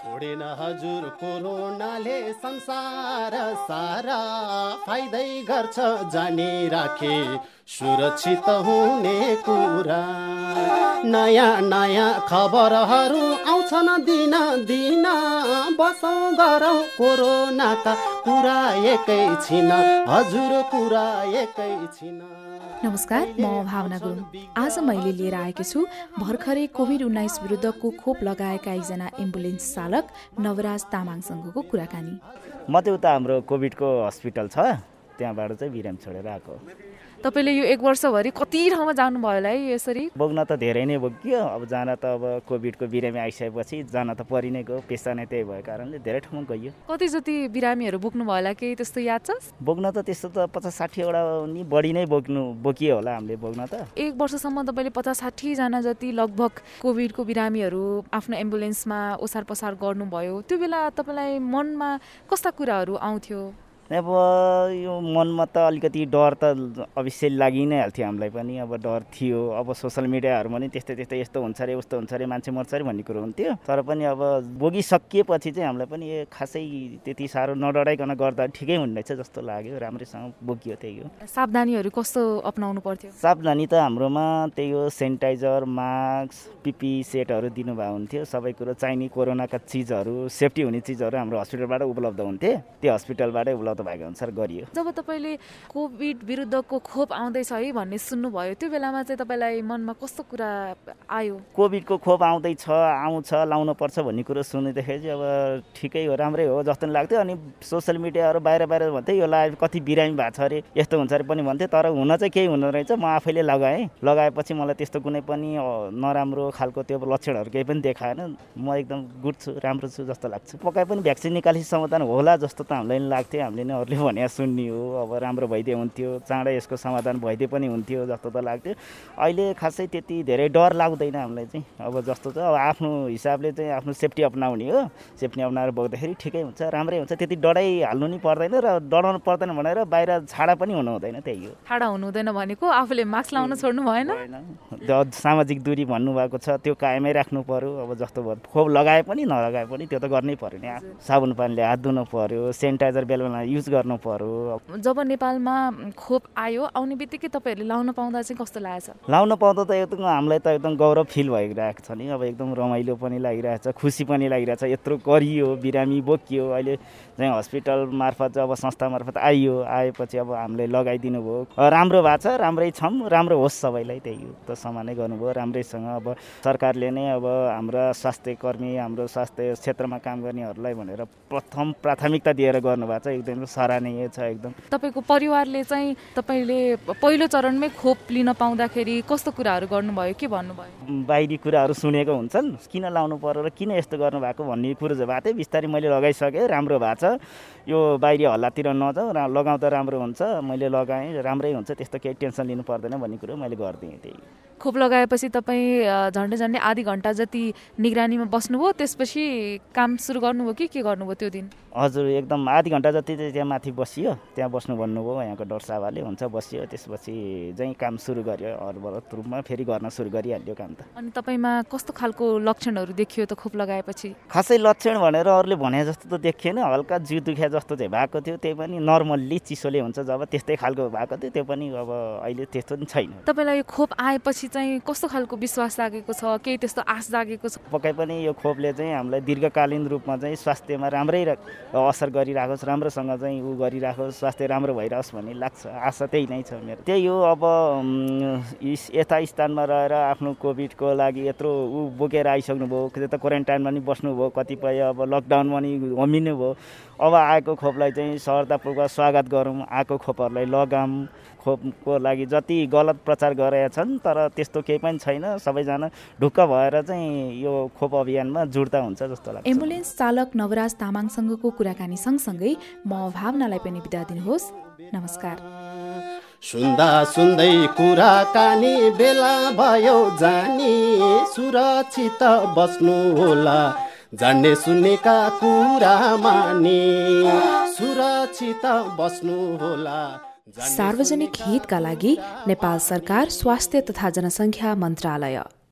छोडेन हजुर कोरोनाले संसार सारा फाइदै गर्छ जानी राखे। सुरक्षित हुने कुरा। नयाँ नयाँ खबरहरू आउँछन् दिन दिन। बसौँ गरौँ कोरोनाका कुरा एकैछिन हजुर कुरा एकैछिन नमस्कार म भावना गुरुङ। आज मैले लिएर आएकी छु भर्खरै कोभिड उन्नाइस विरुद्धको खोप लगाएका एकजना एम्बुलेन्स चालक नवराज तामाङसँगको कुराकानी। म चाहिँ उता हाम्रो कोभिडको हस्पिटल छ त्यहाँबाट चाहिँ बिरामी छोडेर आएको तपाईँले यो एक वर्षभरि कति ठाउँमा जानुभयो होला है यसरी? बोक्न त धेरै नै बोकियो। अब जान त अब कोभिडको बिरामी आइसकेपछि जान त परि नै गयो पेसा नै त्यही भएको कारणले धेरै ठाउँमा गइयो कति जति बिरामीहरू बोक्नु भयो होला केही त्यस्तो याद छ? बोक्न त त्यस्तो त पचास साठीवटा नि बढी नै बोक्नु बोकियो होला हामीले बोक्न त। एक वर्षसम्म तपाईँले पचास साठीजना जति लगभग कोभिडको बिरामीहरू आफ्नो एम्बुलेन्समा ओसार पसार गर्नुभयो त्यो बेला तपाईँलाई मनमा कस्ता कुराहरू आउँथ्यो? अब यो मनमा त अलिकति डर त अवश्य लागि नै हाल्थ्यो हामीलाई पनि। अब डर थियो। अब सोसियल मिडियाहरूमा पनि त्यस्तै त्यस्तै यस्तो हुन्छ अरे उस्तो हुन्छ अरे मान्छे मर्छ अरे भन्ने कुरो हुन्थ्यो। तर पनि अब बोकिसकिएपछि चाहिँ हामीलाई पनि खासै त्यति साह्रो नडराइकन गर्दा ठिकै हुने रहेछ जस्तो लाग्यो। राम्रैसँग बोकियो त्यही हो। सावधानीहरू कस्तो अप्नाउनु पर्थ्यो? सावधानी त हाम्रोमा त्यही हो सेनिटाइजर मास्क पिपी सेटहरू दिनुभएको हुन्थ्यो। सबै कुरो चाहिने कोरोनाका चिजहरू सेफ्टी हुने चिजहरू हाम्रो हस्पिटलबाट उपलब्ध हुन्थे। त्यो हस्पिटलबाटै उपलब्ध भएको अनुसार गरियो। जब तपाईँले कोभिड विरुद्धको खोप आउँदैछ है भन्ने सुन्नुभयो त्यो बेलामा चाहिँ तपाईँलाई मनमा कस्तो कुरा आयो? कोभिडको खोप आउँदैछ आउँछ लाउनु पर्छ भन्ने कुरो सुन्दाखेरि चाहिँ अब ठिकै हो राम्रै हो जस्तो लाग्थ्यो। अनि सोसियल मिडियाहरू बाहिर बाहिर भन्थ्यो यो ला कति बिरामी भएको छ अरे यस्तो हुन्छ अरे पनि भन्थ्यो तर हुन चाहिँ केही हुँदो रहेछ म आफैले लगाएँ। लगाएपछि मलाई त्यस्तो कुनै पनि नराम्रो खालको त्यो लक्षणहरू केही पनि देखाएन। म एकदम गुड छु राम्रो छु जस्तो लाग्छ। पकाए पनि भ्याक्सिन निकालेपछि समाधान होला जस्तो त हामीलाई लाग्थ्यो। हामीले नै अरूले भने सुन्ने हो अब राम्रो भइदिए हुन्थ्यो चाँडै यसको समाधान भइदिए पनि हुन्थ्यो जस्तो त लाग्थ्यो। अहिले खासै त्यति धेरै डर लाग्दैन हामीलाई चाहिँ। अब जस्तो छ अब आफ्नो हिसाबले चाहिँ आफ्नो सेफ्टी अप्नाउने हो। सेफ्टी अप्नाएर बोक्दाखेरि ठिकै हुन्छ राम्रै हुन्छ। त्यति डराइ हाल्नु नि पर्दैन र डराउनु पर्दैन भनेर बाहिर छाडा पनि हुनु हुँदैन त्यही हो। ठाडा हुनु हुँदैन भनेको आफूले मास्क लाउन छोड्नु भएन? सामाजिक दूरी भन्नुभएको छ त्यो कायमै राख्नु पर्यो। अब जस्तो भयो खोप लगाए पनि नलगाए पनि त्यो त गर्नै पर्यो नि। साबुन पानीले हात धुनु पर्यो सेनिटाइजर बेला बेला युज गर्नु पर्यो? जब नेपालमा खोप आयो आउने बित्तिकै तपाईँहरूले लाउन पाउँदा चाहिँ कस्तो लागेको छ? लाउन पाउँदा त एकदम हामीलाई त एकदम गौरव फिल भइरहेको छ नि। अब एकदम रमाइलो पनि लागिरहेछ खुसी पनि लागिरहेछ। यत्रो गरियो बिरामी बोकियो अहिले चाहिँ हस्पिटल मार्फत अब संस्था मार्फत आइयो। आएपछि अब हामीले लगाइदिनु भयो। राम्रो भएको छ राम्रै छौँ राम्रो होस् सबैलाई त्यही हो। त समानै गर्नुभयो राम्रैसँग अब सरकारले नै अब हाम्रा स्वास्थ्य कर्मी हाम्रो स्वास्थ्य क्षेत्रमा काम गर्नेहरूलाई भनेर प्रथम प्राथमिकता दिएर गर्नुभएको छ। एकदम सराहनीय छ एकदम। तपाईँको परिवारले चाहिँ तपाईँले पहिलो चरणमै खोप लिन पाउँदाखेरि कस्तो कुराहरू गर्नुभयो के भन्नुभयो? बाहिरी कुराहरू सुनेको हुन्छन् किन लाउनु पर्यो र किन यस्तो गर्नुभएको भन्ने कुरो चाहिँ भएको थियो बिस्तारै मैले लगाइसकेँ राम्रो भएको छ। यो बाहिरी हल्लातिर नजाउँ लगाउँदा राम्रो हुन्छ मैले लगाएँ राम्रै हुन्छ त्यस्तो केही टेन्सन लिनु पर्दैन भन्ने कुरो मैले गरिदिएँ त्यही। खोप लगाएपछि तपाईँ झन्डै झन्डै आधी घन्टा जति निगरानीमा बस्नुभयो त्यसपछि काम सुरु गर्नुभयो कि के गर्नुभयो त्यो दिन? हजुर एकदम आधी घन्टा जति चाहिँ त्यहाँ माथि बसियो। त्यहाँ बस्नु भन्नुभयो यहाँको डर साहबले हुन्छ बसियो। त्यसपछि चाहिँ काम सुरु गर्यो अरूबाट रूपमा फेरि गर्न सुरु गरिहाल्यो काम त। अनि तपाईँमा कस्तो खालको लक्षणहरू देखियो त खोप लगाएपछि? खासै लक्षण भनेर अरूले भने जस्तो त देखिएन। हल्का जिउ दुख्या जस्तो चाहिँ भएको थियो। त्यही पनि नर्मल्ली चिसोले हुन्छ। जब त्यस्तै खालको भएको थियो त्यो पनि अब अहिले त्यस्तो पनि छैन। तपाईँलाई यो खोप आएपछि चाहिँ कस्तो खालको विश्वास लागेको छ? केही त्यस्तो आश लागेको छ? पक्कै पनि यो खोपले चाहिँ हामीलाई दीर्घकालीन रूपमा चाहिँ स्वास्थ्यमा राम्रै असर गरिराखोस् राम्रोसँग चाहिँ ऊ गरिराखोस् स्वास्थ्य राम्रो भइरहोस् भन्ने लाग्छ आशा त्यही नै छ मेरो। त्यही हो अब यथा स्थानमा रहेर आफ्नो कोभिडको लागि यत्रो ऊ बोकेर आइसक्नुभयो त क्वारेन्टाइनमा पनि बस्नुभयो कतिपय अब लकडाउनमा पनि होमिनु भयो अब आएको खोपलाई चाहिँ सरतापूर्वक स्वागत गरौँ। आएको खोपहरूलाई लगाऊँ। खोपको लागि जति गलत प्रचार गरेका छन् तर त्यस्तो केही पनि छैन। सबैजना ढुक्क भएर चाहिँ यो खोप अभियानमा जुड्ता हुन्छ जस्तो लाग्छ। एम्बुलेन्स चालक नवराज तामाङसँगको कुराकानी सँगसँगै म भावनालाई पनि बिदा दिनुहोस्। नमस्कार। सुन्दा सुन्दै कुराकानी बेला भयो जानी। सुरक्षित बस्नु होला जान्ने सुन्नेका कुरा माने सुरक्षित बस्नु होला। सार्वजनिक हितका लागि नेपाल सरकार स्वास्थ्य तथा जनसङ्ख्या मन्त्रालय।